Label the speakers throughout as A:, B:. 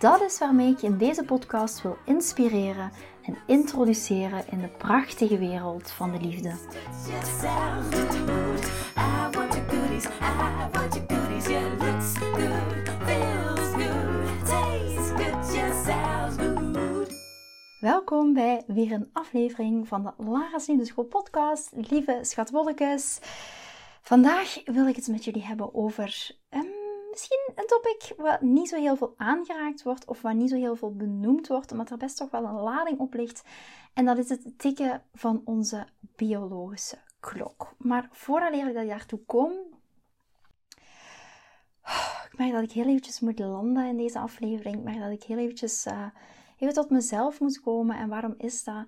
A: Dat is waarmee ik je in deze podcast wil inspireren en introduceren in de prachtige wereld van de liefde. Welkom bij weer een aflevering van de Lara's Liefdeschool podcast. Lieve schatwolkjes. Vandaag wil ik het met jullie hebben over misschien een topic wat niet zo heel veel aangeraakt wordt of wat niet zo heel veel benoemd wordt, omdat er best toch wel een lading op ligt. En dat is het tikken van onze biologische klok. Maar voordat ik daartoe kom, ik merk dat ik heel eventjes moet landen in deze aflevering. Ik merk dat ik heel eventjes uh, even tot mezelf moet komen. En waarom is dat?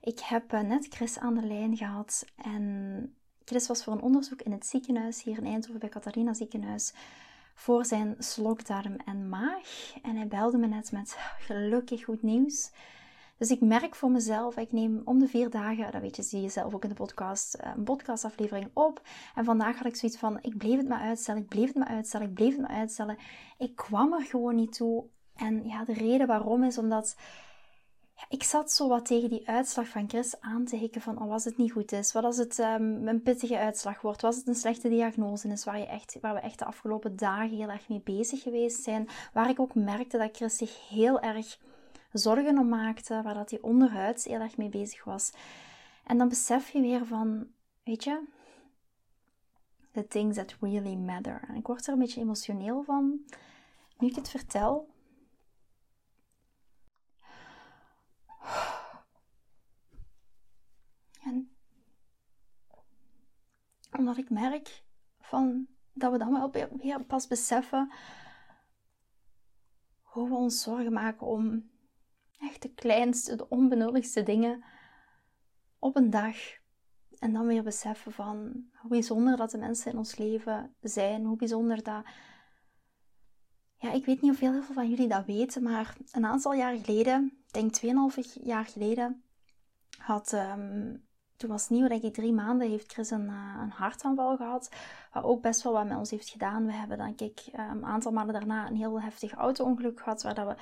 A: Ik heb uh, net Chris aan de lijn gehad en Chris was voor een onderzoek in het ziekenhuis hier in Eindhoven bij Catharina ziekenhuis voor zijn slokdarm en maag. En hij belde me net met gelukkig goed nieuws. Dus ik merk voor mezelf, ik neem om de vier dagen, dat weet je, zie je zelf ook in de podcast, eh, een podcastaflevering op. En vandaag had ik zoiets van, ik bleef het maar uitstellen, ik bleef het maar uitstellen, ik bleef het maar uitstellen. Ik kwam er gewoon niet toe. En ja, de reden waarom is omdat ik zat zo wat tegen die uitslag van Chris aan te hikken van oh, als het niet goed is, wat als het um, een pittige uitslag wordt, was het een slechte diagnose is waar, je echt, waar we echt de afgelopen dagen heel erg mee bezig geweest zijn, waar ik ook merkte dat Chris zich heel erg zorgen om maakte, waar dat hij onderhuids heel erg mee bezig was. En dan besef je weer van, weet je, the things that really matter. En ik word er een beetje emotioneel van nu ik het vertel, En omdat ik merk van, dat we dan wel weer pas beseffen hoe we ons zorgen maken om echt de kleinste, de onbenulligste dingen op een dag. En dan weer beseffen van hoe bijzonder dat de mensen in ons leven zijn. Hoe bijzonder dat. Ja, ik weet niet of heel veel van jullie dat weten, maar een aantal jaar geleden denk 2,5 jaar geleden, had, um, toen was nieuw, denk ik drie maanden, heeft Chris een, uh, een hartaanval gehad. Wat ook best wel wat met ons heeft gedaan. We hebben denk ik um, een aantal maanden daarna een heel heftig auto-ongeluk gehad, waar dat we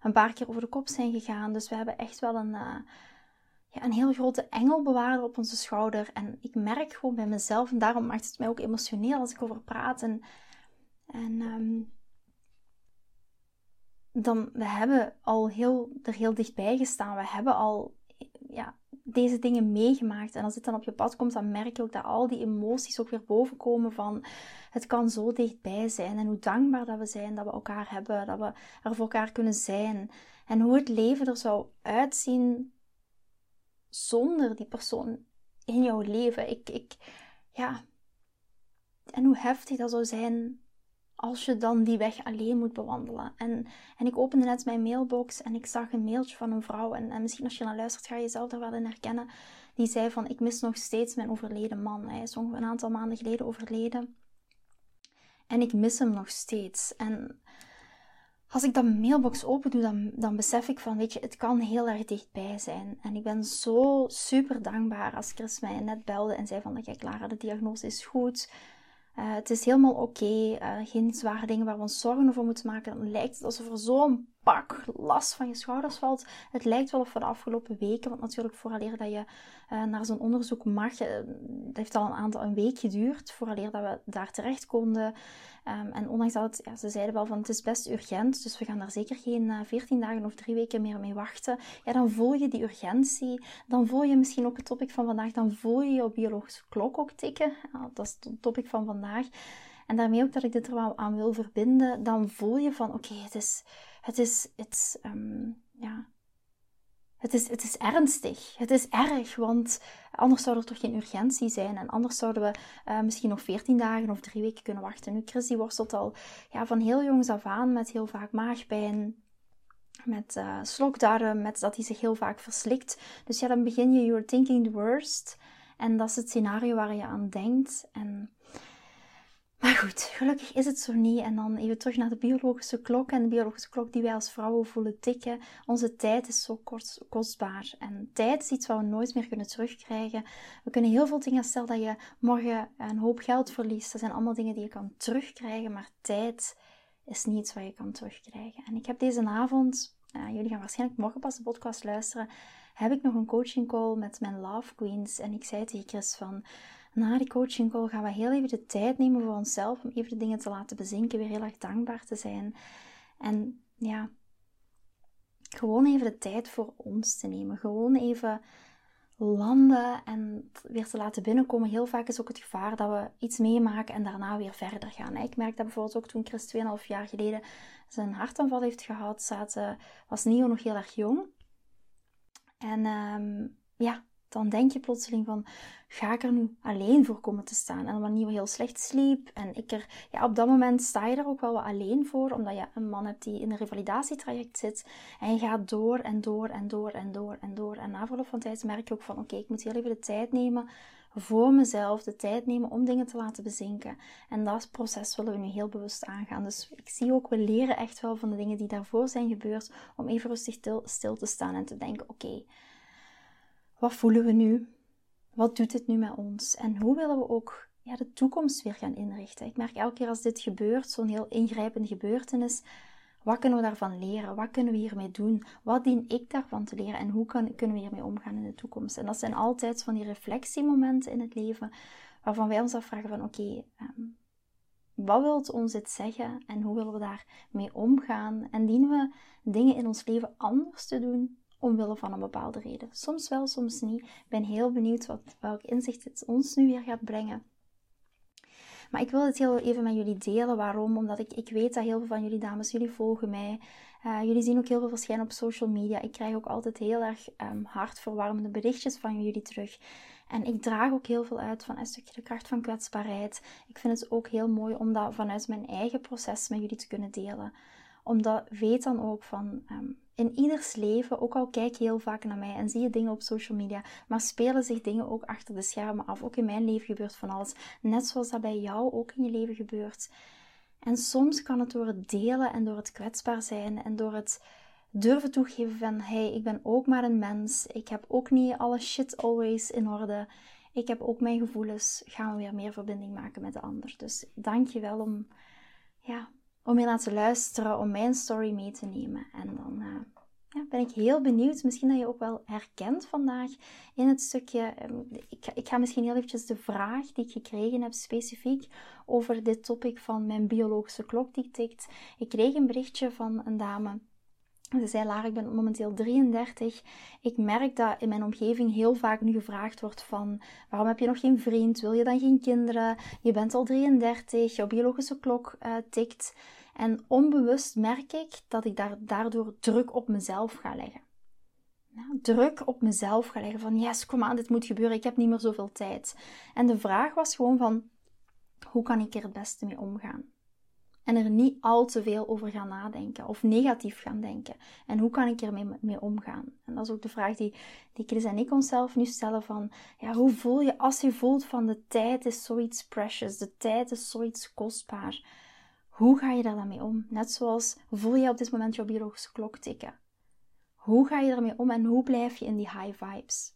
A: een paar keer over de kop zijn gegaan. Dus we hebben echt wel een, uh, ja, een heel grote engelbewaarder op onze schouder. En ik merk gewoon bij mezelf, en daarom maakt het mij ook emotioneel als ik over praat. En, en um, dan, we hebben al heel, er heel dichtbij gestaan. We hebben al ja, deze dingen meegemaakt. En als dit dan op je pad komt, dan merk je ook dat al die emoties ook weer bovenkomen van het kan zo dichtbij zijn. En hoe dankbaar dat we zijn dat we elkaar hebben, dat we er voor elkaar kunnen zijn. En hoe het leven er zou uitzien zonder die persoon in jouw leven. Ik, ik, ja. En hoe heftig dat zou zijn als je dan die weg alleen moet bewandelen. En, en ik opende net mijn mailbox en ik zag een mailtje van een vrouw. En, en misschien als je naar luistert, ga je jezelf er wel in herkennen. Die zei van, ik mis nog steeds mijn overleden man. Hij is ongeveer een aantal maanden geleden overleden. En ik mis hem nog steeds. En als ik dat mailbox open doe, dan, dan besef ik van, weet je, het kan heel erg dichtbij zijn. En ik ben zo super dankbaar als Chris mij net belde en zei van, kijk Lara, de diagnose is goed. Uh, het is helemaal oké. Eh, geen zware dingen waar we ons zorgen over moeten maken. Dan lijkt het alsof er zo'n pak last van je schouders valt. Het lijkt wel of we de afgelopen weken, want natuurlijk vooraleer dat je uh, naar zo'n onderzoek mag, dat heeft al een aantal een week geduurd vooraleer dat we daar terecht konden. Um, en ondanks dat ja, ze zeiden wel van het is best urgent, dus we gaan daar zeker geen uh, 14 dagen of drie weken meer mee wachten. Ja, dan voel je die urgentie. Dan voel je misschien ook het topic van vandaag, dan voel je je biologische klok ook tikken. Dat is het topic van vandaag. En daarmee ook dat ik dit er wel aan wil verbinden, dan voel je van oké, het is, het is, het, um, ja, het is, het is ernstig. Het is erg, want anders zou er toch geen urgentie zijn. En anders zouden we uh, misschien nog 14 dagen of drie weken kunnen wachten. Nu, Chris die worstelt al ja, van heel jongs af aan met heel vaak maagpijn. met uh, slokdarm, met dat hij zich heel vaak verslikt. Dus ja, dan begin je, you're thinking the worst. En dat is het scenario waar je aan denkt. En... Maar goed, gelukkig is het zo niet. En dan even terug naar de biologische klok. En de biologische klok die wij als vrouwen voelen tikken. Onze tijd is zo kostbaar. En tijd is iets wat we nooit meer kunnen terugkrijgen. We kunnen heel veel dingen, stel dat je morgen een hoop geld verliest. Dat zijn allemaal dingen die je kan terugkrijgen. Maar tijd is niets wat je kan terugkrijgen. En ik heb deze avond, uh, jullie gaan waarschijnlijk morgen pas de podcast luisteren, heb ik nog een coaching call met mijn Love Queens. En ik zei tegen Chris van, na die coaching gaan we heel even de tijd nemen voor onszelf om even de dingen te laten bezinken, weer heel erg dankbaar te zijn. En ja, gewoon even de tijd voor ons te nemen. Gewoon even landen en weer te laten binnenkomen. Heel vaak is ook het gevaar dat we iets meemaken en daarna weer verder gaan. Ik merk dat bijvoorbeeld ook toen Chris 2,5 jaar geleden zijn hartaanval heeft gehad, zaten, was Nio nog heel erg jong. En um, ja, dan denk je plotseling van, ga ik er nu alleen voor komen te staan? En wanneer heel slecht sliep en ik er, ja, op dat moment sta je er ook wel wat alleen voor, omdat je een man hebt die in een revalidatietraject zit en je gaat door en door en door en door en door. En na verloop van tijd merk je ook van, oké, ik moet heel even de tijd nemen voor mezelf, de tijd nemen om dingen te laten bezinken. En dat proces willen we nu heel bewust aangaan. Dus ik zie ook, we leren echt wel van de dingen die daarvoor zijn gebeurd, om even rustig stil, te staan en te denken, oké, wat voelen we nu? Wat doet dit nu met ons? En hoe willen we ook ja, de toekomst weer gaan inrichten? Ik merk elke keer als dit gebeurt, zo'n heel ingrijpende gebeurtenis, wat kunnen we daarvan leren? Wat kunnen we hiermee doen? Wat dien ik daarvan te leren? En hoe kan, kunnen we hiermee omgaan in de toekomst? En dat zijn altijd van die reflectiemomenten in het leven, waarvan wij ons afvragen van oké, ehm, wat wil het ons dit zeggen? En hoe willen we daarmee omgaan? En dienen we dingen in ons leven anders te doen? Omwille van een bepaalde reden. Soms wel, soms niet. Ik ben heel benieuwd wat, welk inzicht het ons nu weer gaat brengen. Maar ik wil het heel even met jullie delen. Waarom? Omdat ik, ik weet dat heel veel van jullie dames, jullie volgen mij. Uh, jullie zien ook heel veel verschijnen op social media. Ik krijg ook altijd heel erg um, hartverwarmende berichtjes van jullie terug. En ik draag ook heel veel uit van een stukje de kracht van kwetsbaarheid. Ik vind het ook heel mooi om dat vanuit mijn eigen proces met jullie te kunnen delen. Omdat weet dan ook van um, in ieders leven, ook al kijk je heel vaak naar mij en zie je dingen op social media, maar spelen zich dingen ook achter de schermen af. Ook in mijn leven gebeurt van alles, net zoals dat bij jou ook in je leven gebeurt. En soms kan het door het delen en door het kwetsbaar zijn en door het durven toegeven van hey, ik ben ook maar een mens. Ik heb ook niet alle shit always in orde. Ik heb ook mijn gevoelens. Gaan we weer meer verbinding maken met de ander. Dus dank je wel om ja, om hier naar te luisteren, om mijn story mee te nemen. En dan uh, ja, ben ik heel benieuwd. Misschien dat je ook wel herkent vandaag in het stukje. Ehm, ik, ik, ga misschien heel eventjes de vraag die ik gekregen heb specifiek over dit topic van mijn biologische klok die tikt. Ik kreeg een berichtje van een dame. Ze zei, Lara, ik ben momenteel 33. Ik merk dat in mijn omgeving heel vaak nu gevraagd wordt van... Waarom heb je nog geen vriend? Wil je dan geen kinderen? Je bent al 33, jouw biologische klok uh, tikt. En onbewust merk ik dat ik daar, daardoor druk op mezelf ga leggen. druk op mezelf ga leggen van yes, kom aan, dit moet gebeuren, ik heb niet meer zoveel tijd. En de vraag was gewoon van, hoe kan ik er het beste mee omgaan? En er niet al te veel over gaan nadenken of negatief gaan denken. En hoe kan ik er mee omgaan? En dat is ook de vraag die, die Chris en ik onszelf nu stellen van, ja, hoe voel je als je voelt van de tijd is zoiets precious, de tijd is zoiets kostbaar. Hoe ga je daar dan mee om? Net zoals voel je op dit moment jouw biologische klok tikken? Hoe ga je ermee om en hoe blijf je in die high vibes?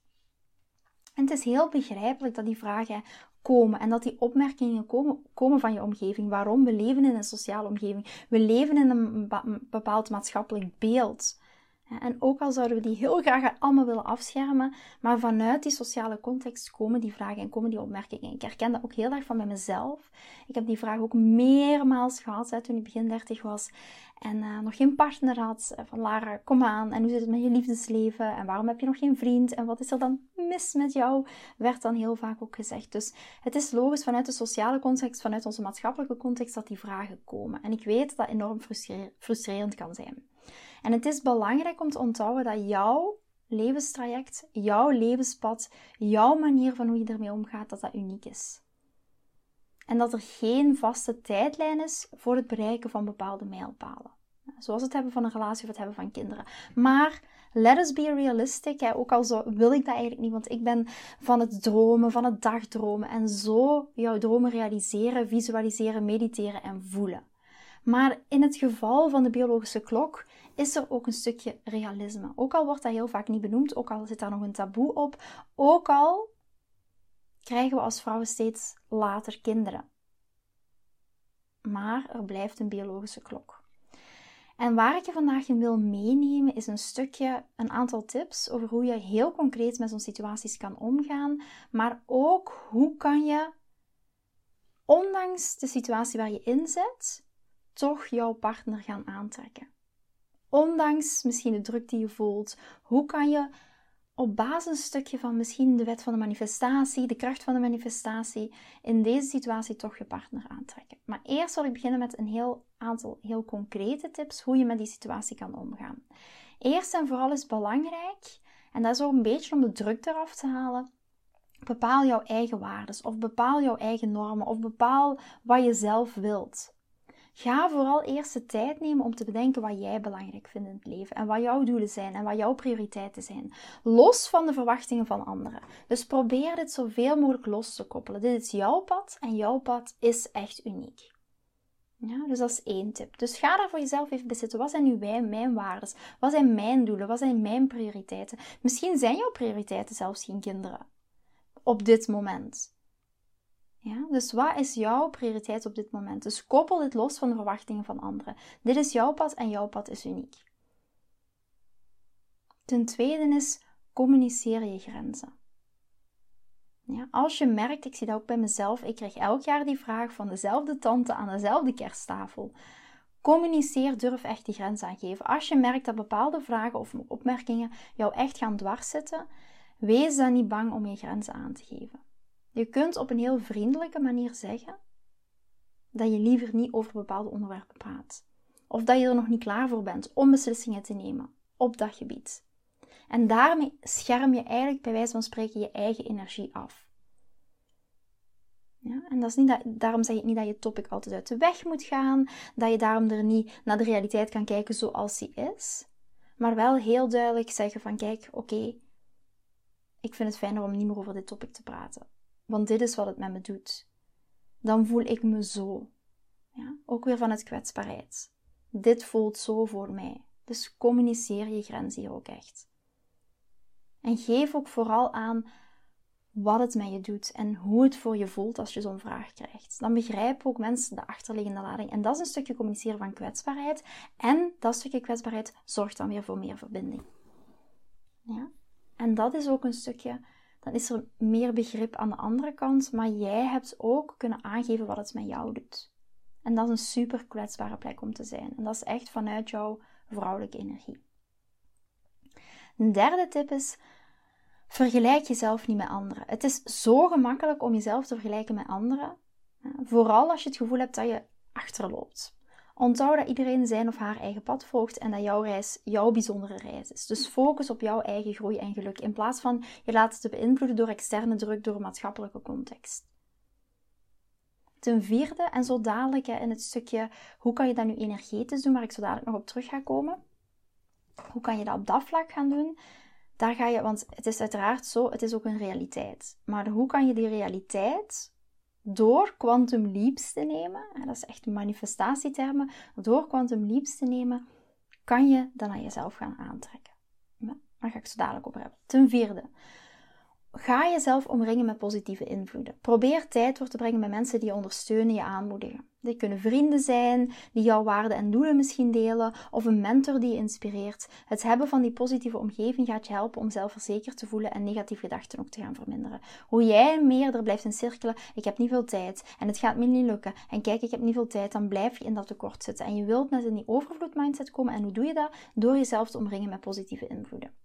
A: En het is heel begrijpelijk dat die vragen komen en dat die opmerkingen komen, komen van je omgeving. Waarom? We leven in een sociale omgeving. We leven in een bepaald maatschappelijk beeld. En ook al zouden we die heel graag allemaal willen afschermen, maar vanuit die sociale context komen die vragen en komen die opmerkingen. Ik herken dat ook heel erg van bij mezelf. Ik heb die vraag ook meermaals gehad toen ik begin 30 was en uh, nog geen partner had. Van Lara, kom aan, en hoe zit het met je liefdesleven? En waarom heb je nog geen vriend? En wat is er dan mis met jou? Werd dan heel vaak ook gezegd. Dus het is logisch vanuit de sociale context, vanuit onze maatschappelijke context, dat die vragen komen. En ik weet dat enorm frustrerend kan zijn. En het is belangrijk om te onthouden dat jouw levenstraject, jouw levenspad, jouw manier van hoe je ermee omgaat, dat dat uniek is. En dat er geen vaste tijdlijn is voor het bereiken van bepaalde mijlpalen. Zoals het hebben van een relatie of het hebben van kinderen. Maar let us be realistic. Hè. Ook al zo wil ik dat eigenlijk niet, want ik ben van het dromen, van het dagdromen. En zo jouw dromen realiseren, visualiseren, mediteren en voelen. Maar in het geval van de biologische klok is er ook een stukje realisme. Ook al wordt dat heel vaak niet benoemd, ook al zit daar nog een taboe op, ook al krijgen we als vrouwen steeds later kinderen. Maar er blijft een biologische klok. En waar ik je vandaag in wil meenemen is een stukje, een aantal tips over hoe je heel concreet met zo'n situaties kan omgaan, maar ook hoe kan je, ondanks de situatie waar je in zit, toch jouw partner gaan aantrekken. Ondanks misschien de druk die je voelt, hoe kan je op basis stukje van misschien de wet van de manifestatie, de kracht van de manifestatie, in deze situatie toch je partner aantrekken. Maar eerst zal ik beginnen met een heel aantal heel concrete tips hoe je met die situatie kan omgaan. Eerst en vooral is belangrijk, en dat is ook een beetje om de druk eraf te halen, bepaal jouw eigen waarden of bepaal jouw eigen normen of bepaal wat je zelf wilt. Ga vooral eerst de tijd nemen om te bedenken wat jij belangrijk vindt in het leven en wat jouw doelen zijn en wat jouw prioriteiten zijn. Los van de verwachtingen van anderen. Dus probeer dit zoveel mogelijk los te koppelen. Dit is jouw pad en jouw pad is echt uniek. Ja, dus dat is één tip. Dus ga daar voor jezelf even bij zitten. Wat zijn nu mijn, mijn waarden? Wat zijn mijn doelen? Wat zijn mijn prioriteiten? Misschien zijn jouw prioriteiten zelfs geen kinderen. Op dit moment. Ja? Dus wat is jouw prioriteit op dit moment? Dus koppel dit los van de verwachtingen van anderen. Dit is jouw pad en jouw pad is uniek. Ten tweede is communiceer je grenzen. Ja, als je merkt, ik zie dat ook bij mezelf, ik krijg elk jaar die vraag van dezelfde tante aan dezelfde kersttafel. Communiceer, durf echt die grens aangeven. Als je merkt dat bepaalde vragen of opmerkingen jou echt gaan dwarszitten, wees dan niet bang om je grenzen aan te geven. Je kunt op een heel vriendelijke manier zeggen dat je liever niet over bepaalde onderwerpen praat. Of dat je er nog niet klaar voor bent om beslissingen te nemen op dat gebied. En daarmee scherm je eigenlijk bij wijze van spreken je eigen energie af. Ja, en dat is niet dat, daarom zeg ik niet dat je topic altijd uit de weg moet gaan, dat je daarom er niet naar de realiteit kan kijken zoals die is, maar wel heel duidelijk zeggen van kijk, oké, ik vind het fijner om niet meer over dit topic te praten want dit is wat het met me doet. Dan voel ik me zo. Ja? Ook weer van het kwetsbaarheid. Dit voelt zo voor mij. Dus communiceer je grens hier ook echt. En geef ook vooral aan wat het met je doet en hoe het voor je voelt als je zo'n vraag krijgt. Dan begrijpen ook mensen de achterliggende lading. En dat is een stukje communiceren van kwetsbaarheid. En dat stukje kwetsbaarheid zorgt dan weer voor meer verbinding. Ja? En dat is ook een stukje dan is er meer begrip aan de andere kant, maar jij hebt ook kunnen aangeven wat het met jou doet. En dat is een super kwetsbare plek om te zijn. En dat is echt vanuit jouw vrouwelijke energie. Een derde tip is: vergelijk jezelf niet met anderen. Het is zo gemakkelijk om jezelf te vergelijken met anderen. Vooral als je het gevoel hebt dat je achterloopt. Onthoud dat iedereen zijn of haar eigen pad volgt en dat jouw reis jouw bijzondere reis is. Dus focus op jouw eigen groei en geluk in plaats van je laten te beïnvloeden door externe druk, door maatschappelijke context. Ten vierde, en zo dadelijk in het stukje hoe kan je dat nu energetisch doen, waar ik zo dadelijk nog op terug ga komen. Hoe kan je dat op dat vlak gaan doen? Daar ga je, want het is uiteraard zo, het is ook een realiteit. Maar hoe kan je die realiteit door quantum leaps te nemen, en dat is echt manifestatietermen, door quantum leaps te nemen, kan je dan aan jezelf gaan aantrekken. Daar ga ik zo dadelijk over hebben. Ten vierde, ga jezelf omringen met positieve invloeden. Probeer tijd door te brengen met mensen die je ondersteunen, je aanmoedigen. Dit kunnen vrienden zijn die jouw waarden en doelen misschien delen, of een mentor die je inspireert. Het hebben van die positieve omgeving gaat je helpen om zelfverzekerd te voelen en negatieve gedachten ook te gaan verminderen. Hoe jij meer er blijft in cirkelen, ik heb niet veel tijd en het gaat me niet lukken en kijk, ik heb niet veel tijd, dan blijf je in dat tekort zitten. En je wilt net in die overvloed mindset komen en hoe doe je dat? Door jezelf te omringen met positieve invloeden.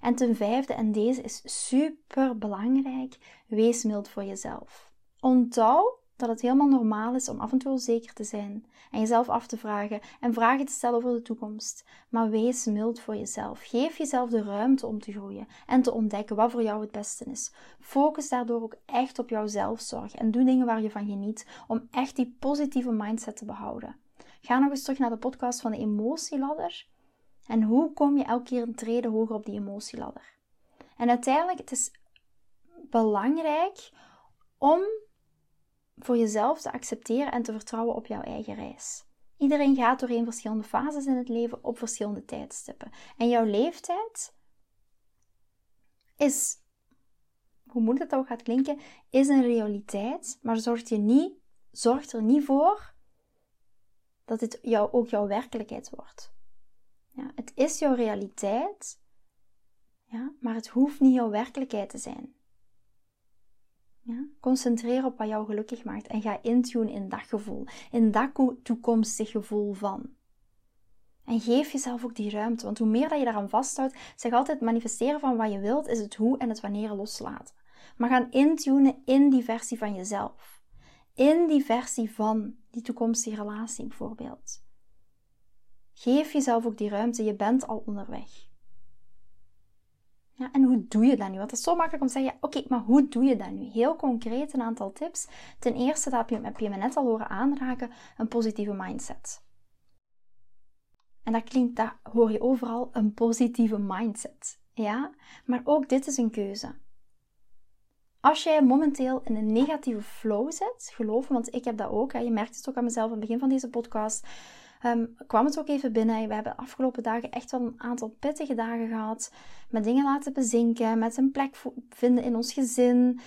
A: En ten vijfde, en deze is super belangrijk, wees mild voor jezelf. Onthoud dat het helemaal normaal is om af en toe onzeker te zijn en jezelf af te vragen en vragen te stellen over de toekomst. Maar wees mild voor jezelf. Geef jezelf de ruimte om te groeien en te ontdekken wat voor jou het beste is. Focus daardoor ook echt op jouw zelfzorg en doe dingen waar je van geniet om echt die positieve mindset te behouden. Ga nog eens terug naar de podcast van de emotieladder. En hoe kom je elke keer een trede hoger op die emotieladder? En uiteindelijk, het is belangrijk om voor jezelf te accepteren en te vertrouwen op jouw eigen reis. Iedereen gaat doorheen verschillende fases in het leven op verschillende tijdstippen. En jouw leeftijd is, hoe moeilijk het ook gaat klinken, is een realiteit, maar zorgt, je niet, zorgt er niet voor dat het jou, ook jouw werkelijkheid wordt. Het is jouw realiteit, ja, maar het hoeft niet jouw werkelijkheid te zijn. Ja? Concentreer op wat jou gelukkig maakt en ga intune in dat gevoel, in dat toekomstig gevoel van. En geef jezelf ook die ruimte, want hoe meer dat je daaraan vasthoudt, zeg altijd manifesteren van wat je wilt, is het hoe en het wanneer loslaten. Maar gaan intunen in die versie van jezelf. In die versie van die toekomstige relatie bijvoorbeeld. Geef jezelf ook die ruimte, je bent al onderweg. En hoe doe je dat nu? Want het is zo makkelijk om te zeggen, oké, maar hoe doe je dat nu? Heel concreet een aantal tips. Ten eerste, dat heb je, me net al horen aanraken, een positieve mindset. En dat klinkt, dat hoor je overal, een positieve mindset. Ja, maar ook dit is een keuze. Als jij momenteel in een negatieve flow zit, geloof me, want ik heb dat ook. Hè, je merkt het ook aan mezelf aan het begin van deze podcast um, kwam het ook even binnen. We hebben de afgelopen dagen echt wel een aantal pittige dagen gehad. Met dingen laten bezinken, met een plek vinden in ons gezin.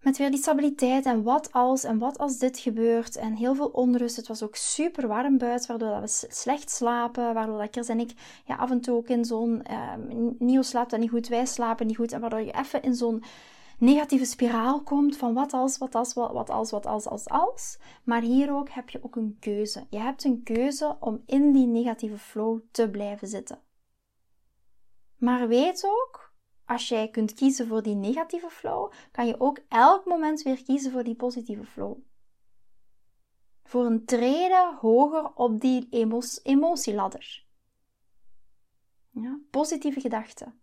A: Met weer die stabiliteit en wat als en wat als dit gebeurt. En heel veel onrust. Het was ook super warm buiten, waardoor we slecht slapen. Waardoor Lekkers en ik ja, af en toe ook in zo'n... Uh, Nio slaapt dan niet goed, wij slapen niet goed. En waardoor je even in zo'n negatieve spiraal komt van wat als, wat als, wat, wat als, wat als, als, als. Maar hier ook heb je ook een keuze. Je hebt een keuze om in die negatieve flow te blijven zitten. Maar weet ook, als jij kunt kiezen voor die negatieve flow, kan je ook elk moment weer kiezen voor die positieve flow. Voor een treden hoger op die emotieladder. Ja, positieve gedachten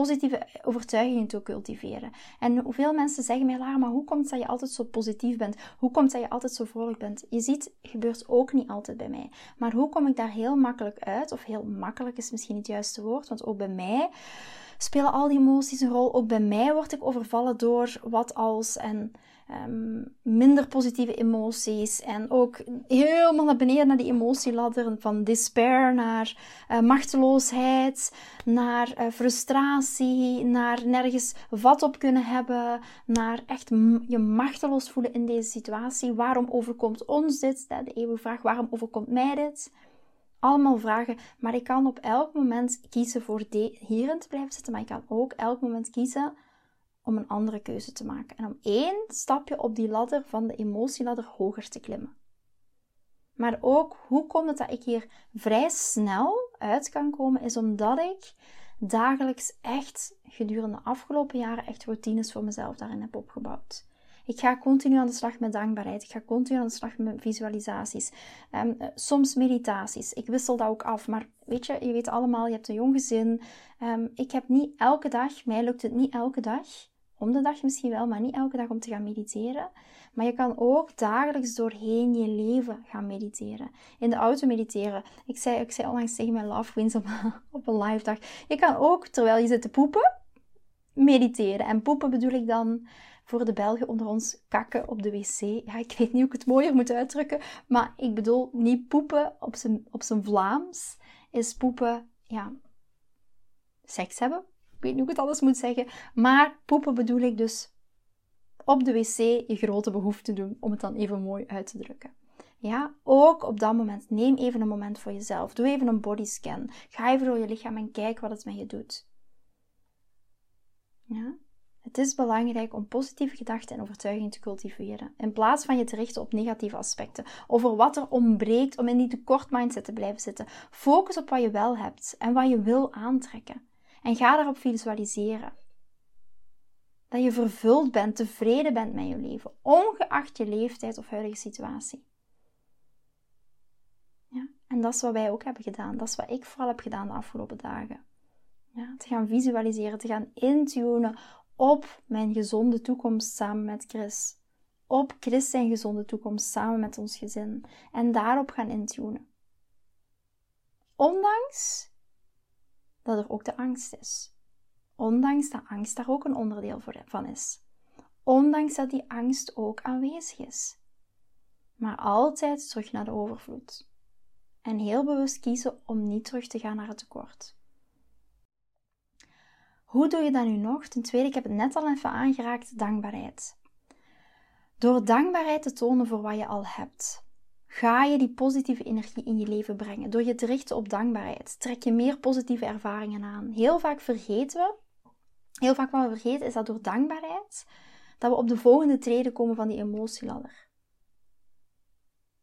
A: positieve overtuigingen te cultiveren. En hoeveel mensen zeggen mij, Lara, maar hoe komt het dat je altijd zo positief bent? Hoe komt het dat je altijd zo vrolijk bent? Je ziet, gebeurt ook niet altijd bij mij. Maar hoe kom ik daar heel makkelijk uit? Of heel makkelijk is misschien niet het juiste woord, want ook bij mij spelen al die emoties een rol. Ook bij mij word ik overvallen door wat als en Ehm, minder positieve emoties. En ook helemaal naar beneden naar die emotieladder. Van despair naar uh, machteloosheid, naar uh, frustratie, naar nergens vat op kunnen hebben. Naar echt je machteloos voelen in deze situatie. Waarom overkomt ons dit? De eeuwige vraag, waarom overkomt mij dit? allemaal vragen. Maar ik kan op elk moment kiezen voor hierin te blijven zitten. Maar ik kan ook elk moment kiezen om een andere keuze te maken en om één stapje op die ladder van de emotieladder hoger te klimmen. Maar ook hoe komt het dat ik hier vrij snel uit kan komen, is omdat ik dagelijks echt gedurende de afgelopen jaren echt routines voor mezelf daarin heb opgebouwd. Ik ga continu aan de slag met dankbaarheid. Ik ga continu aan de slag met visualisaties. Um, soms meditaties. Ik wissel dat ook af. Maar weet je, je weet allemaal, je hebt een jong gezin. Um, ik heb niet elke dag, mij lukt het niet elke dag om de dag misschien wel, maar niet elke dag om te gaan mediteren. Maar je kan ook dagelijks doorheen je leven gaan mediteren. In de auto mediteren. Ik zei, ik zei onlangs tegen mijn love queens op, op een live dag. Je kan ook, terwijl je zit te poepen, mediteren. En poepen bedoel ik dan voor de Belgen onder ons kakken op de wc. Ja, ik weet niet hoe ik het mooier moet uitdrukken. Maar ik bedoel niet poepen op zijn, op zijn Vlaams. Is poepen, ja, seks hebben weet niet hoe ik het anders moet zeggen. Maar poepen bedoel ik dus op de wc je grote behoefte doen, om het dan even mooi uit te drukken. Ja, ook op dat moment. Neem even een moment voor jezelf. Doe even een bodyscan. Ga even door je lichaam en kijk wat het met je doet. Ja? Het is belangrijk om positieve gedachten en overtuigingen te cultiveren, in plaats van je te richten op negatieve aspecten, over wat er ontbreekt om in die tekort mindset te blijven zitten. Focus op wat je wel hebt en wat je wil aantrekken. En ga daarop visualiseren. Dat je vervuld bent, tevreden bent met je leven, ongeacht je leeftijd of huidige situatie. Ja, en dat is wat wij ook hebben gedaan. Dat is wat ik vooral heb gedaan de afgelopen dagen. Ja, te gaan visualiseren, te gaan intunen op mijn gezonde toekomst samen met Chris. op Christus en gezonde toekomst samen met ons gezin en daarop gaan intunen. Ondanks dat er ook de angst is. Ondanks dat angst daar ook een onderdeel van is. Ondanks dat die angst ook aanwezig is. Maar altijd terug naar de overvloed. En heel bewust kiezen om niet terug te gaan naar het tekort. Hoe doe je dat nu nog? Ten tweede, ik heb het net al even aangeraakt, dankbaarheid. Door dankbaarheid te tonen voor wat je al hebt, ga je die positieve energie in je leven brengen. Door je te richten op dankbaarheid, trek je meer positieve ervaringen aan. Heel vaak vergeten we, heel vaak wat we vergeten, is dat door dankbaarheid, dat we op de volgende treden komen van die emotieladder.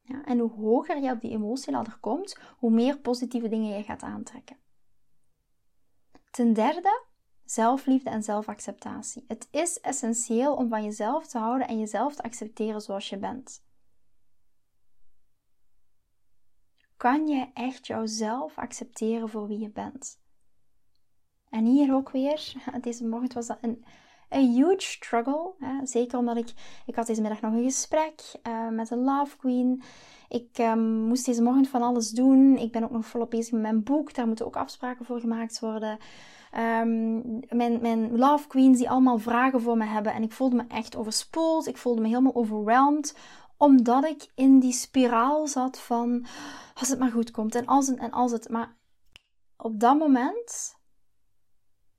A: Ja, en hoe hoger je op die emotieladder komt, hoe meer positieve dingen je gaat aantrekken. Ten derde, zelfliefde en zelfacceptatie. Het is essentieel om van jezelf te houden en jezelf te accepteren zoals je bent. Kan je echt jouzelf accepteren voor wie je bent? En hier ook weer, deze morgen was dat een, een huge struggle. Zeker omdat ik, ik had deze middag nog een gesprek uh, met een love queen. Ik um, moest deze morgen van alles doen. Ik ben ook nog volop bezig met mijn boek. Daar moeten ook afspraken voor gemaakt worden. Um, mijn, mijn love queens die allemaal vragen voor me hebben. En ik voelde me echt overspoeld. Ik voelde me helemaal overwhelmed. Omdat ik in die spiraal zat van als het maar goed komt. En als het en als het. Maar op dat moment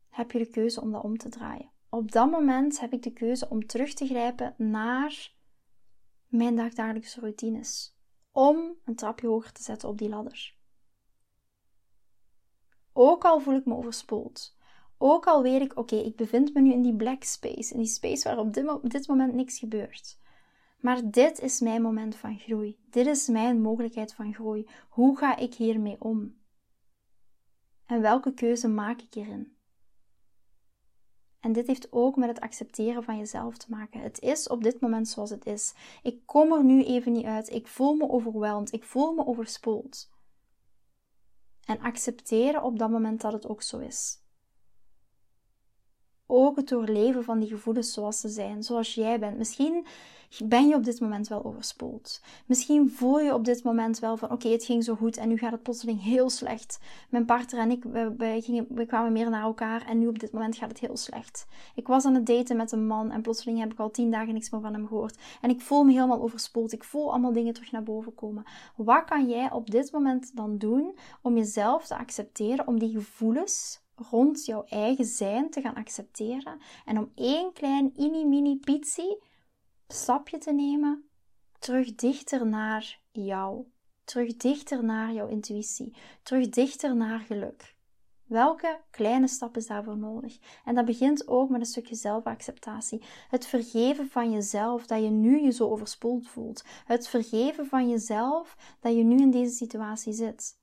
A: heb je de keuze om dat om te draaien. Op dat moment heb ik de keuze om terug te grijpen naar mijn dagdagelijkse routines. Om een trapje hoger te zetten op die ladder. Ook al voel ik me overspoeld. Ook al weet ik, oké, ik bevind me nu in die black space. In die space waar op dit, op dit moment niks gebeurt. Maar dit is mijn moment van groei. Dit is mijn mogelijkheid van groei. Hoe ga ik hiermee om? En welke keuze maak ik hierin? En dit heeft ook met het accepteren van jezelf te maken. Het is op dit moment zoals het is. Ik kom er nu even niet uit. Ik voel me overweldigd. Ik voel me overspoeld. En accepteren op dat moment dat het ook zo is. Ook het doorleven van die gevoelens zoals ze zijn, zoals jij bent. Misschien ben je op dit moment wel overspoeld. Misschien voel je op dit moment wel van oké, het ging zo goed en nu gaat het plotseling heel slecht. Mijn partner en ik, we, gingen, we kwamen meer naar elkaar en nu op dit moment gaat het heel slecht. Ik was aan het daten met een man en plotseling heb ik al tien dagen niks meer van hem gehoord. En ik voel me helemaal overspoeld. Ik voel allemaal dingen terug naar boven komen. Wat kan jij op dit moment dan doen om jezelf te accepteren, om die gevoelens rond jouw eigen zijn te gaan accepteren en om één klein mini-mini pitsie stapje te nemen terug dichter naar jou, terug dichter naar jouw intuïtie, terug dichter naar geluk. Welke kleine stap is daarvoor nodig? En dat begint ook met een stukje zelfacceptatie. Het vergeven van jezelf dat je nu je zo overspoeld voelt. Het vergeven van jezelf dat je nu in deze situatie zit.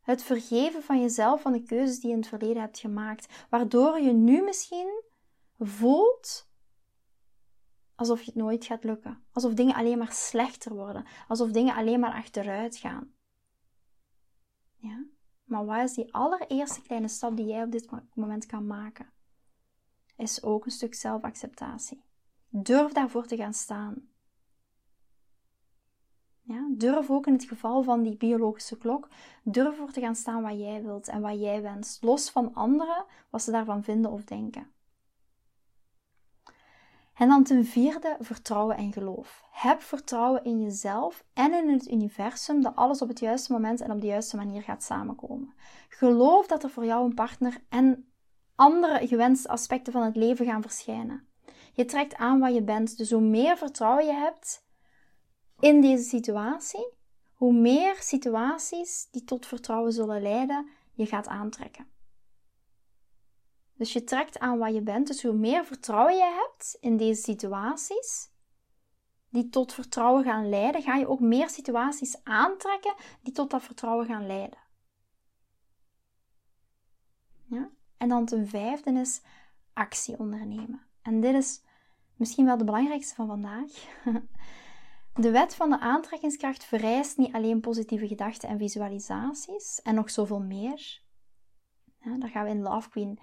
A: Het vergeven van jezelf van de keuzes die je in het verleden hebt gemaakt, waardoor je nu misschien voelt alsof je het nooit gaat lukken. Alsof dingen alleen maar slechter worden. Alsof dingen alleen maar achteruit gaan. Ja? Maar wat is die allereerste kleine stap die jij op dit moment kan maken? Is ook een stuk zelfacceptatie. Durf daarvoor te gaan staan. Ja, durf ook in het geval van die biologische klok, durf voor te gaan staan wat jij wilt en wat jij wenst, los van anderen, wat ze daarvan vinden of denken. En dan ten vierde, vertrouwen en geloof. Heb vertrouwen in jezelf en in het universum dat alles op het juiste moment en op de juiste manier gaat samenkomen. Geloof dat er voor jou een partner en andere gewenste aspecten van het leven gaan verschijnen. Je trekt aan wat je bent, dus hoe meer vertrouwen je hebt in deze situatie, hoe meer situaties die tot vertrouwen zullen leiden, je gaat aantrekken. Dus je trekt aan wat je bent. Dus hoe meer vertrouwen je hebt in deze situaties, die tot vertrouwen gaan leiden, ga je ook meer situaties aantrekken die tot dat vertrouwen gaan leiden. Ja? En dan ten vijfde is actie ondernemen. En dit is misschien wel de belangrijkste van vandaag. De wet van de aantrekkingskracht vereist niet alleen positieve gedachten en visualisaties en nog zoveel meer. Daar gaan we in Love Queen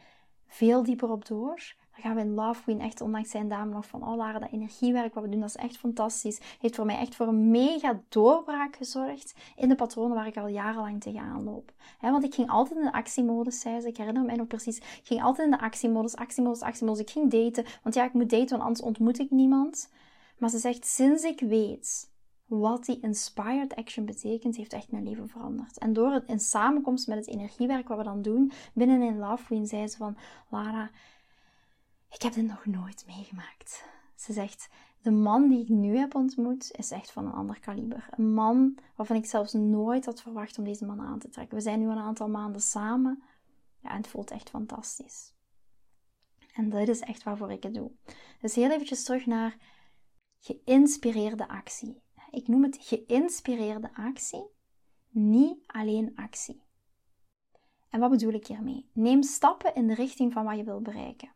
A: veel dieper op door. Daar gaan we in Love Queen echt, ondanks zijn dame, nog van, oh Lara, dat energiewerk wat we doen, dat is echt fantastisch. Heeft voor mij echt voor een mega doorbraak gezorgd in de patronen waar ik al jarenlang tegenaan loop. want ik ging altijd in de actiemodus, zei ze. Ik herinner me nog precies. Ik ging altijd in de actiemodus, actiemodus, actiemodus. Ik ging daten, want ja, ik moet daten, want anders ontmoet ik niemand. Maar ze zegt, sinds ik weet wat die inspired action betekent, heeft echt mijn leven veranderd. En door het in samenkomst met het energiewerk wat we dan doen, binnen in Love Queen, zei ze van, Lara, ik heb dit nog nooit meegemaakt. Ze zegt, de man die ik nu heb ontmoet is echt van een ander kaliber. Een man waarvan ik zelfs nooit had verwacht om deze man aan te trekken. We zijn nu een aantal maanden samen. Ja, en het voelt echt fantastisch. En dat is echt waarvoor ik het doe. Dus heel eventjes terug naar geïnspireerde actie. Ik noem het geïnspireerde actie, niet alleen actie. En wat bedoel ik hiermee? Neem stappen in de richting van wat je wil bereiken.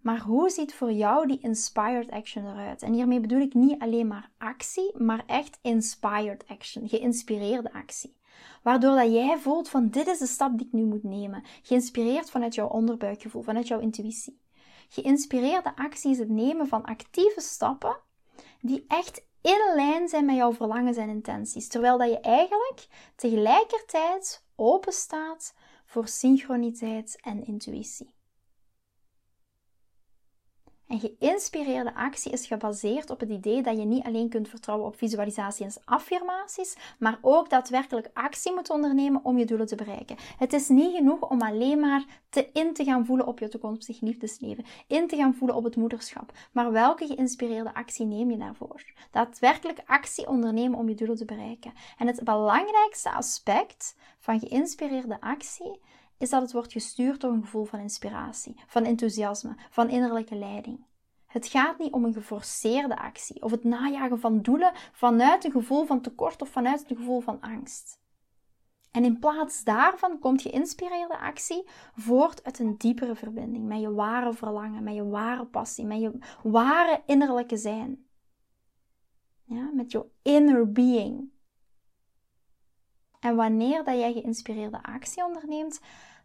A: Maar hoe ziet voor jou die inspired action eruit? En hiermee bedoel ik niet alleen maar actie, maar echt inspired action, geïnspireerde actie. Waardoor dat jij voelt van dit is de stap die ik nu moet nemen. Geïnspireerd vanuit jouw onderbuikgevoel, vanuit jouw intuïtie. Geïnspireerde actie is het nemen van actieve stappen die echt in lijn zijn met jouw verlangens en intenties. Terwijl dat je eigenlijk tegelijkertijd open staat voor synchroniteit en intuïtie. En geïnspireerde actie is gebaseerd op het idee dat je niet alleen kunt vertrouwen op visualisatie en affirmaties, maar ook daadwerkelijk actie moet ondernemen om je doelen te bereiken. Het is niet genoeg om alleen maar te in te gaan voelen op je toekomstig liefdesleven, in te gaan voelen op het moederschap. Maar welke geïnspireerde actie neem je daarvoor? Daadwerkelijk actie ondernemen om je doelen te bereiken. En het belangrijkste aspect van geïnspireerde actie is dat het wordt gestuurd door een gevoel van inspiratie, van enthousiasme, van innerlijke leiding. Het gaat niet om een geforceerde actie of het najagen van doelen vanuit een gevoel van tekort of vanuit een gevoel van angst. En in plaats daarvan komt geïnspireerde actie voort uit een diepere verbinding met je ware verlangen, met je ware passie, met je ware innerlijke zijn. Ja, met je inner being. En wanneer dat jij geïnspireerde actie onderneemt,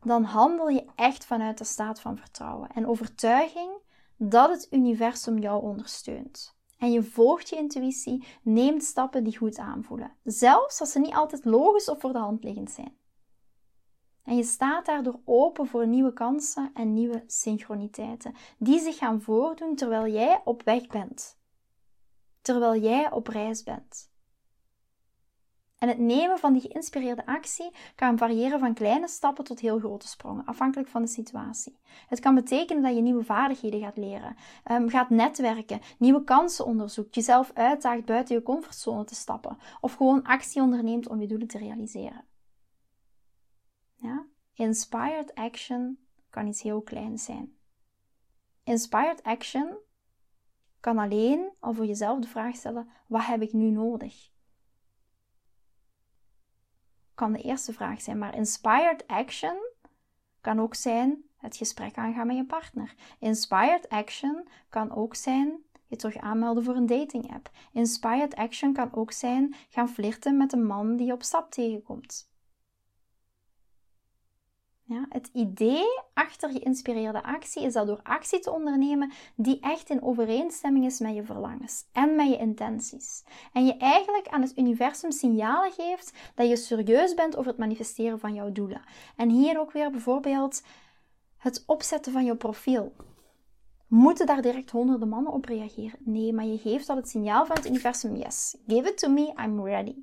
A: dan handel je echt vanuit de staat van vertrouwen en overtuiging dat het universum jou ondersteunt. En je volgt je intuïtie, neemt stappen die goed aanvoelen, zelfs als ze niet altijd logisch of voor de hand liggend zijn. En je staat daardoor open voor nieuwe kansen en nieuwe synchroniteiten, die zich gaan voordoen terwijl jij op weg bent, terwijl jij op reis bent. En het nemen van die geïnspireerde actie kan variëren van kleine stappen tot heel grote sprongen, afhankelijk van de situatie. Het kan betekenen dat je nieuwe vaardigheden gaat leren, um, gaat netwerken, nieuwe kansen onderzoekt, jezelf uitdaagt buiten je comfortzone te stappen of gewoon actie onderneemt om je doelen te realiseren. Ja? Inspired action kan iets heel kleins zijn. Inspired action kan alleen al voor jezelf de vraag stellen: wat heb ik nu nodig? Kan de eerste vraag zijn. Maar inspired action kan ook zijn het gesprek aangaan met je partner. Inspired action kan ook zijn je terug aanmelden voor een dating app. Inspired action kan ook zijn gaan flirten met een man die je op stap tegenkomt. Ja, het idee achter geïnspireerde actie is dat door actie te ondernemen die echt in overeenstemming is met je verlangens en met je intenties. En je eigenlijk aan het universum signalen geeft dat je serieus bent over het manifesteren van jouw doelen. En hier ook weer bijvoorbeeld het opzetten van je profiel. Moeten daar direct honderden mannen op reageren? Nee, maar je geeft al het signaal van het universum: yes, give it to me, I'm ready.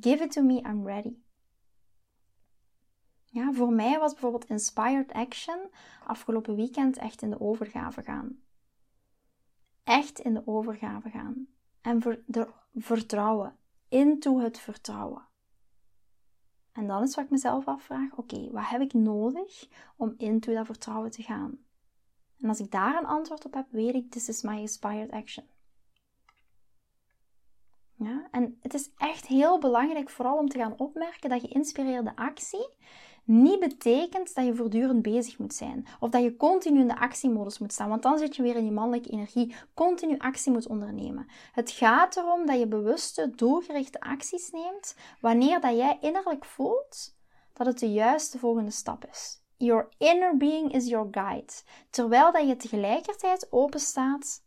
A: Give it to me, I'm ready. Ja, voor mij was bijvoorbeeld Inspired Action afgelopen weekend echt in de overgave gaan. Echt in de overgave gaan. En ver, de vertrouwen. Into het vertrouwen. En dan is wat ik mezelf afvraag: oké, wat heb ik nodig om into dat vertrouwen te gaan? En als ik daar een antwoord op heb, weet ik: this is my inspired action. Ja, en het is echt heel belangrijk, vooral om te gaan opmerken dat geïnspireerde actie niet betekent dat je voortdurend bezig moet zijn. Of dat je continu in de actiemodus moet staan. Want dan zit je weer in je mannelijke energie. Continu actie moet ondernemen. Het gaat erom dat je bewuste, doelgerichte acties neemt. Wanneer dat jij innerlijk voelt dat het de juiste volgende stap is. Your inner being is your guide. Terwijl dat je tegelijkertijd openstaat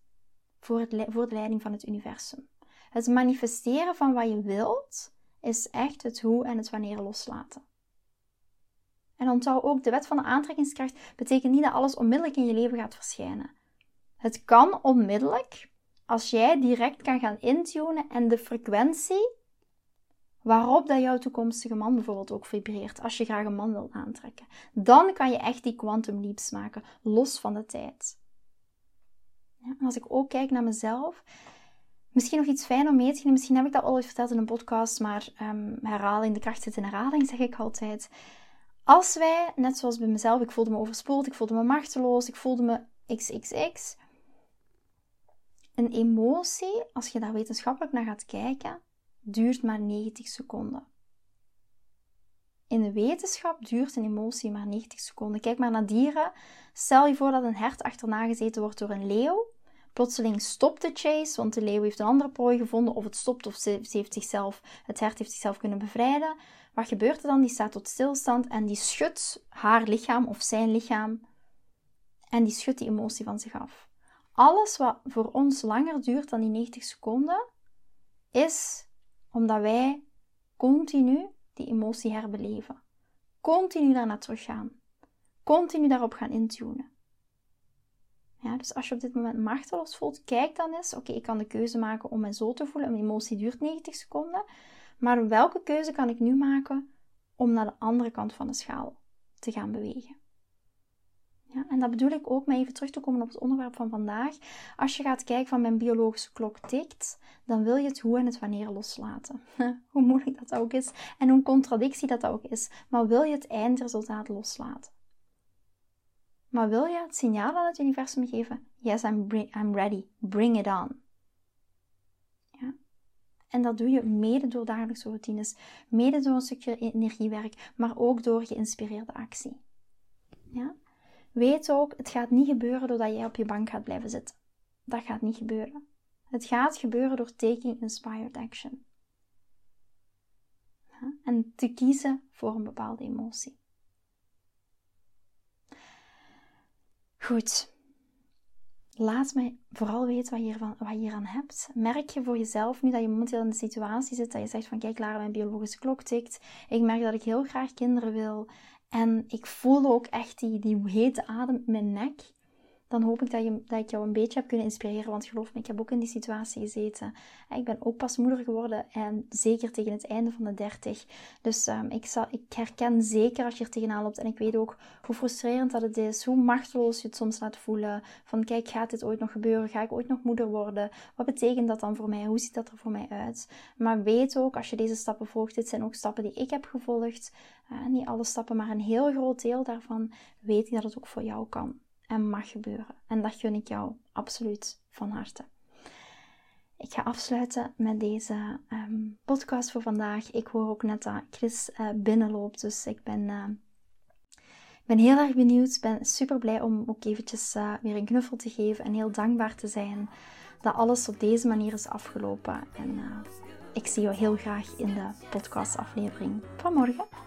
A: voor, het, voor de leiding van het universum. Het manifesteren van wat je wilt is echt het hoe en het wanneer loslaten. En onthoud ook, de wet van de aantrekkingskracht betekent niet dat alles onmiddellijk in je leven gaat verschijnen. Het kan onmiddellijk als jij direct kan gaan intunen en de frequentie waarop dat jouw toekomstige man bijvoorbeeld ook vibreert, als je graag een man wilt aantrekken. Dan kan je echt die quantum leaps maken, los van de tijd. Ja, als ik ook kijk naar mezelf, misschien nog iets fijn om mee te geven, misschien heb ik dat al eens verteld in een podcast, maar um, herhaling, de kracht zit in herhaling, zeg ik altijd. Als wij, net zoals bij mezelf, ik voelde me overspoeld, ik voelde me machteloos, ik voelde me xxx. Een emotie, als je daar wetenschappelijk naar gaat kijken, duurt maar 90 seconden. In de wetenschap duurt een emotie maar 90 seconden. Kijk maar naar dieren. Stel je voor dat een hert achterna gezeten wordt door een leeuw. Plotseling stopt de chase, want de leeuw heeft een andere prooi gevonden, of het stopt of ze, heeft zichzelf, het hert heeft zichzelf kunnen bevrijden. Wat gebeurt er dan? Die staat tot stilstand en die schudt haar lichaam of zijn lichaam en die schudt die emotie van zich af. Alles wat voor ons langer duurt dan die 90 seconden, is omdat wij continu die emotie herbeleven. Continu daarna teruggaan. Continu daarop gaan intunen. Ja, dus als je op dit moment machteloos voelt, kijk dan eens. Oké, ik kan de keuze maken om me zo te voelen. Een emotie duurt 90 seconden. Maar welke keuze kan ik nu maken om naar de andere kant van de schaal te gaan bewegen? Ja, en dat bedoel ik ook met even terug te komen op het onderwerp van vandaag. Als je gaat kijken van mijn biologische klok tikt, dan wil je het hoe en het wanneer loslaten. hoe moeilijk dat ook is en hoe contradictie dat ook is. Maar wil je het eindresultaat loslaten? Maar wil je het signaal aan het universum geven? Yes, I'm, I'm ready. Bring it on. En dat doe je mede door dagelijkse routines, mede door een stukje energiewerk, maar ook door geïnspireerde actie. Ja? Weet ook, het gaat niet gebeuren doordat jij op je bank gaat blijven zitten. Dat gaat niet gebeuren. Het gaat gebeuren door taking inspired action. Ja, en te kiezen voor een bepaalde emotie. Goed. Laat mij vooral weten wat je, hiervan, wat hebt. Merk je voor jezelf nu dat je momenteel in de situatie zit dat je zegt van kijk Lara, mijn biologische klok tikt. Ik merk dat ik heel graag kinderen wil. En ik voel ook echt die, die hete adem in mijn nek dan hoop ik dat, je, dat ik jou een beetje heb kunnen inspireren. Want geloof me, ik heb ook in die situatie gezeten. Ik ben ook pas moeder geworden en zeker tegen het einde van de 30. Dus um, ik, zal, ik herken zeker als je er tegenaan loopt. En ik weet ook hoe frustrerend dat het is, hoe machteloos je het soms laat voelen. Van kijk, gaat dit ooit nog gebeuren? Ga ik ooit nog moeder worden? Wat betekent dat dan voor mij? Hoe ziet dat er voor mij uit? Maar weet ook, als je deze stappen volgt, dit zijn ook stappen die ik heb gevolgd. Uh, niet alle stappen, maar een heel groot deel daarvan weet ik dat het ook voor jou kan en mag gebeuren. En dat gun ik jou absoluut van harte. Ik ga afsluiten met deze ehm, podcast voor vandaag. Ik hoor ook net dat Chris uh, binnenloopt, dus ik ben, uh, ben heel erg benieuwd. Ik ben super blij om ook eventjes uh, weer een knuffel te geven en heel dankbaar te zijn dat alles op deze manier is afgelopen. En ik zie jou heel graag in de podcastaflevering van morgen.